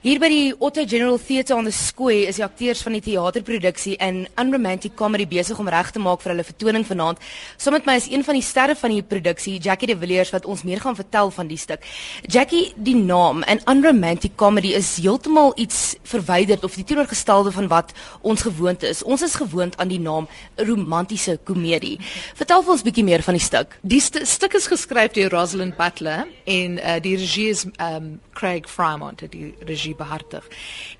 Hier by die Otto General Theatre on the Square is die akteurs van die teaterproduksie in Unromantic Comedy besig om reg te maak vir hulle vertoning vanaand. Saam met my is een van die sterre van die produksie, Jackie De Villiers wat ons meer gaan vertel van die stuk. Jackie, die naam in Unromantic Comedy is heeltemal iets verwyderd of die teenoorgestelde van wat ons gewoond is. Ons is gewoond aan die naam romantiese komedie. Vertel vir ons bietjie meer van die stuk. Die st stuk is geskryf deur Rosalind Butler en uh, die regie is um, Craig Frymont, die regie energie behartig.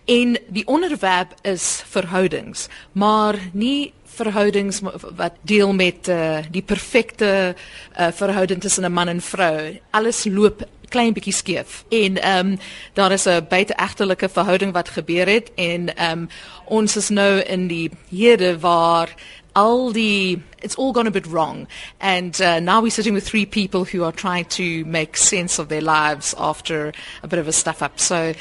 En die onderwerp is verhoudings, maar nie verhoudings wat deel met uh, die perfekte uh, verhouding tussen 'n man en vrou. Alles loop klein bietjie skeef. En ehm um, daar is 'n buiteegtelike verhouding wat gebeur het en ehm um, ons is nou in die hede waar all the it's all gone a bit wrong. And uh, now we're sitting with three people who are trying to make sense of their lives after a bit of a stuff up. So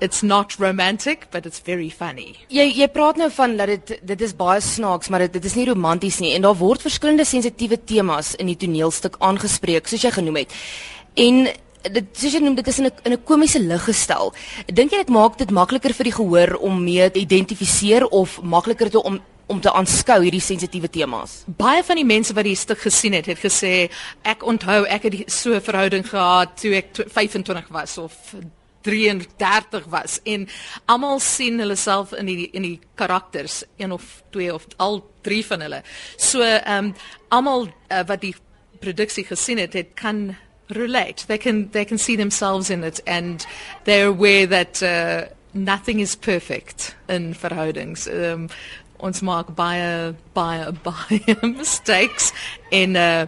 it's not romantic but it's very funny. Jy jy praat nou van dat dit dit is baie snaaks maar dit dit is nie romanties nie. En daar word verskillende sensitiewe temas in die toneelstuk aangespreek soos jy genoem het. En dit soos jy noem dit is in 'n in 'n komiese lig gestel dink jy dit maak dit makliker vir die gehoor om mee te identifiseer of makliker te om om te aanskou hierdie sensitiewe temas. Baie van die mense wat die stuk gesien het, het gesê ek onthou ek het so 'n verhouding gehad toe ek 25 was of 33 was en almal sien hulle self in die in die karakters, een of twee of al drie van hulle. So ehm um, almal uh, wat die produksie gesien het, het kan relate. They can they can see themselves in it and they're aware that uh, nothing is perfect in verhoudings. Um ons maak baie baie baie mistakes in uh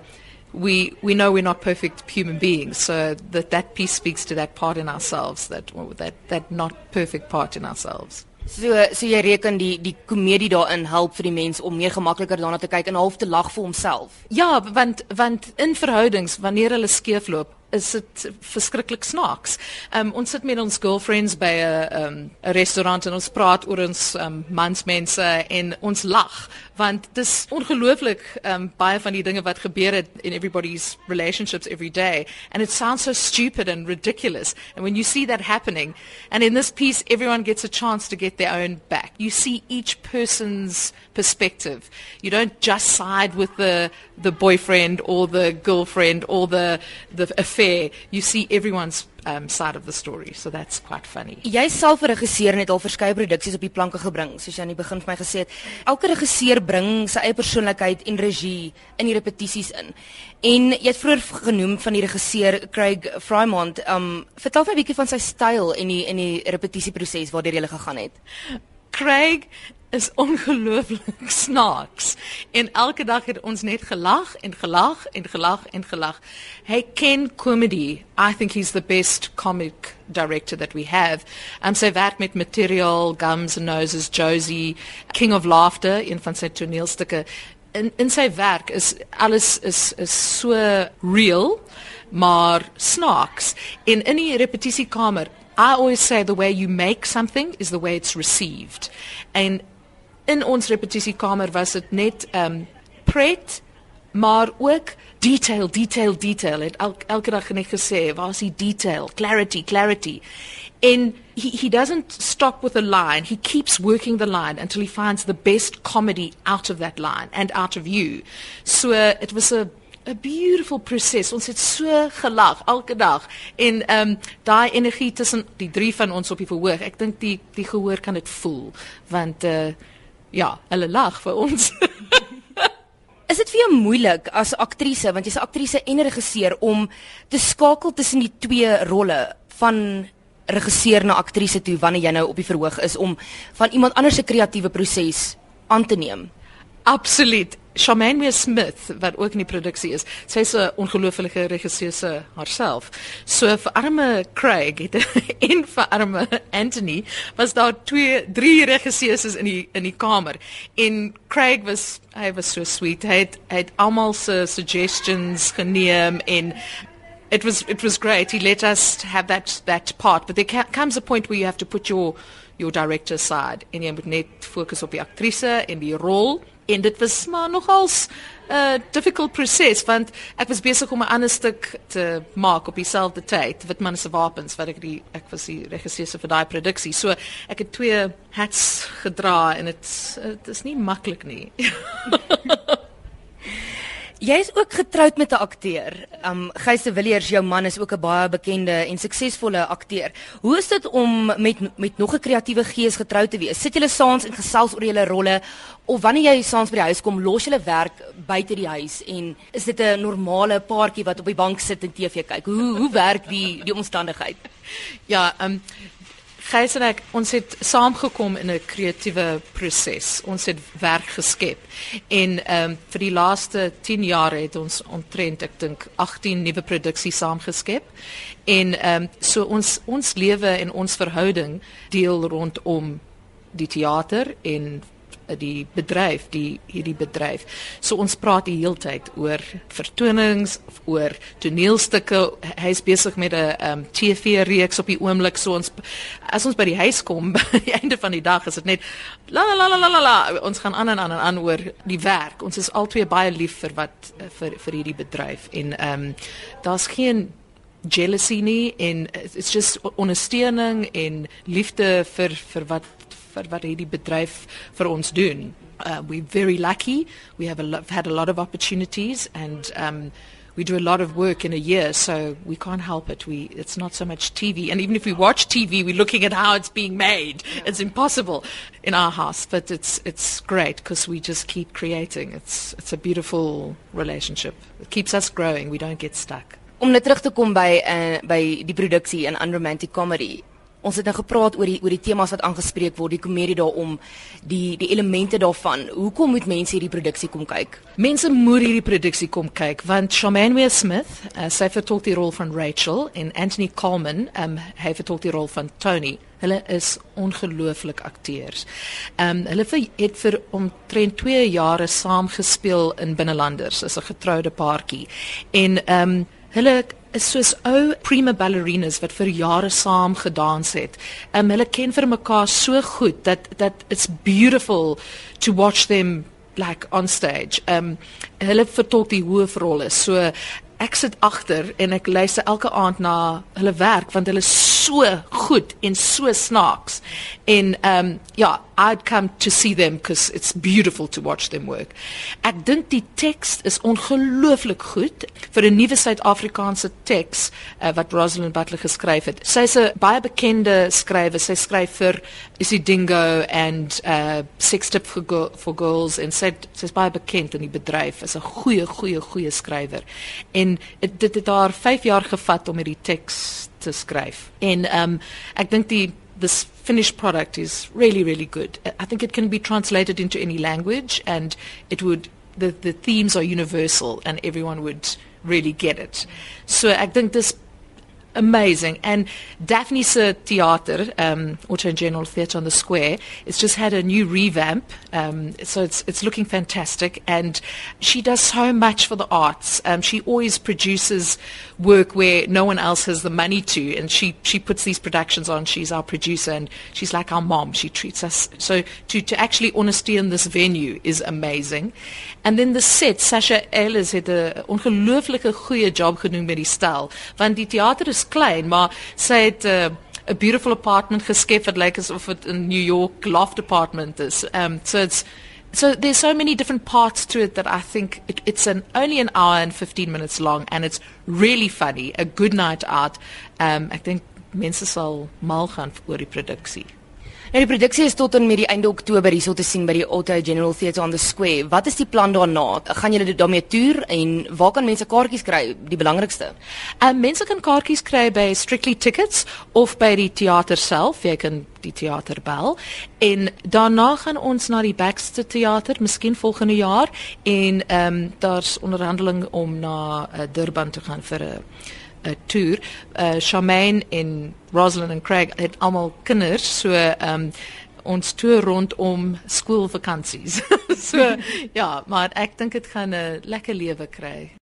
we we know we're not perfect human beings so that that piece speaks to that part in ourselves that that that not perfect part in ourselves. So so jy reken die die komedie daarin help vir die mens om meer gemakliker daarna te kyk en half te lag vir homself? Ja want want in verhoudings wanneer hulle skeefloop is dit verskriklik snaaks. Um ons sit met ons girlfriends by 'n um 'n restaurant en ons praat oor ons um mansmense en ons lag want dis ongelooflik um baie van die dinge wat gebeur het in everybody's relationships every day and it sounds so stupid and ridiculous and when you see that happening and in this piece everyone gets a chance to get their own back. You see each person's perspective. You don't just side with the the boyfriend or the girlfriend or the the affair. You see everyone's um, side of the story. So that's quite funny. Jy self geregisseer en het al verskeie produksies op die planke gebring, soos jy aan die begin vir my gesê het. Elke regisseur bring sy eie persoonlikheid en regie in die repetisies in. En jy het vroeër genoem van die regisseur Craig Frymont. Um vertel my 'n bietjie van sy styl en die in die repetisieproses waardeur jy gele gegaan het. Craig is ongelooflik snaaks en elke dag het ons net gelag en gelag en gelag en gelag. Hy ken comedy. I think he's the best comic director that we have. Um sy werk met Material, Gums and Noses, Josie, King of Laughter in van sy toneelstukke. In in sy werk is alles is is so real maar snaaks. En in die repetisiekamer I always say the way you make something is the way it's received. And in ons repetisiekamer was dit net um pret maar ook detail detail detail. Het el, elke dag net gesê waar is detail? Clarity clarity. In he he doesn't stop with a line. He keeps working the line until he finds the best comedy out of that line and out of you. So it was a 'n beautiful proses. Ons het so gelag elke dag en ehm um, daai energie tussen die drie van ons op die verhoog. Ek dink die die gehoor kan dit voel want uh ja, hulle lag vir ons. Is dit vir jou moeilik as aktrise want jy's 'n aktrise en 'n regisseur om te skakel tussen die twee rolle van regisseur na aktrise toe wanneer jy nou op die verhoog is om van iemand anders se kreatiewe proses aan te neem? Absoluut. Charmaine Smith wat ook in die produksie is. Sy's 'n ongelooflike regisseur haarself. So vir arme Craig het en vir arme Anthony was daar twee drie regisseurs in die in die kamer. En Craig was hy was so sweet. Hy het, hy het almal se suggestions geneem en it was it was great. He let us have that that part, but there comes a point where you have to put your your director en jy moet net fokus op die aktrise en die rol En dit was maar nogals 'n uh, difficult proses want ek was besig om 'n ander stuk te maak op dieselfde tyd, Witman se wapens wat ek die ek was die regisseur vir daai produksie. So ek het twee hats gedra en dit is nie maklik nie. Jy is ook getroud met 'n akteur. Um Gys de Villiers, jou man is ook 'n baie bekende en suksesvolle akteur. Hoe is dit om met met nog 'n kreatiewe gees getroud te wees? Sit julle saans en gesels oor julle rolle of wanneer jy saans by die huis kom, los julle werk buite die huis en is dit 'n normale paartjie wat op die bank sit en TV kyk? Hoe hoe werk die die omstandigheid? Ja, um Gys en ek ons het saamgekom in 'n kreatiewe proses. Ons het werk geskep. En ehm um, vir die laaste 10 jaar het ons omtrent ek dink 18 nuwe produksies saamgeskep. En ehm um, so ons ons lewe en ons verhouding deel rondom die teater en die bedryf, die hierdie bedryf. So ons praat die hele tyd oor vertonings, oor toneelstukke. Hy's besig met 'n um, ehm, TV-reeks op die oomblik. So ons as ons by die huis kom by die einde van die dag is dit net la la la la la la. Ons gaan aan en aan en aan oor die werk. Ons is albei baie lief vir wat vir vir hierdie bedryf en ehm um, daar's geen jealousy nie en it's just ondersteuning en liefde vir vir wat vir wat hierdie bedryf vir ons doen. Uh, we're very lucky. We have a had a lot of opportunities and um, we do a lot of work in a year, so we can't help it. We it's not so much TV, and even if we watch TV, we're looking at how it's being made. Yeah. It's impossible in our house, but it's it's great because we just keep creating. It's it's a beautiful relationship. It keeps us growing. We don't get stuck. Om net terug te kom by uh, by die produksie in Unromantic Comedy. Ons het nou gepraat oor die oor die temas wat aangespreek word, die komedie daaroor, die die elemente daarvan. Hoekom moet mense hierdie produksie kom kyk? Mense moet hierdie produksie kom kyk want Shamanway Smith, uh, sy vertolk die rol van Rachel en Anthony Coleman, um, hy vertolk die rol van Tony. Hulle is ongelooflik akteurs. Ehm um, hulle het vir omtrent 2 jare saam gespeel in Binnelanders as 'n getroude paartjie. En ehm um, hulle is soos ou prima ballerinas wat vir jare saam gedans het. Um hulle ken vir mekaar so goed dat that it's beautiful to watch them like on stage. Um hulle vertolk die hoofrolle. So ek sit agter en ek luister elke aand na hulle werk want hulle is so goed en so snaaks. En um ja, I'd come to see them because it's beautiful to watch them work. Ek dink die teks is ongelooflik goed vir 'n nuwe Suid-Afrikaanse teks uh, wat Rosalind Butler geskryf het. Sy's 'n baie bekende skrywer. Sy skryf vir Issy Dingo and uh Six Tips for, Go for Girls en sy sy's baie bekend in die bedryf. Is 'n goeie goeie goeie skrywer. En het, dit het haar 5 jaar gevat om hierdie teks te skryf. En um ek dink die this finished product is really, really good. I think it can be translated into any language and it would, the, the themes are universal and everyone would really get it. So I think this amazing. And Daphne's theater, um, Auto General Theatre on the Square, it's just had a new revamp. Um, so it's, it's looking fantastic. And she does so much for the arts. Um, she always produces work where no one else has the money to. And she, she puts these productions on. She's our producer and she's like our mom. She treats us. So to, to actually honesty in this venue is amazing. And then the set, Sasha Ehlers het 'n ongelooflike goeie job gedoen met die stel, want die teater is klein, maar sy het 'n uh, 'n beautiful apartment geskep wat lyk asof dit 'n New York loft apartment is. Um so it's so there's so many different parts to it that I think it, it's an only an hour and 15 minutes long and it's really funny, a good night out. Um ek dink mense sal mal gaan oor die produksie. Nou die produksie is tot en met die einde Oktober hierso te sien by die Alta General Theatre on the Square. Wat is die plan daarna? Gaan julle daarmee toer en waar kan mense kaartjies kry? Die belangrikste. Uh mense kan kaartjies kry by Strictly Tickets of by die teater self. Jy kan die teater bel. En daarna gaan ons na die Baxter Theater, miskien volgende jaar en ehm um, daar's onderhandeling om na uh, Durban te gaan vir 'n uh, 'n toer. Uh Charmaine en Rosalind en Craig het almal kinders, so ehm um, ons toer rondom skoolvakansies. so ja, maar ek dink dit gaan 'n lekker lewe kry.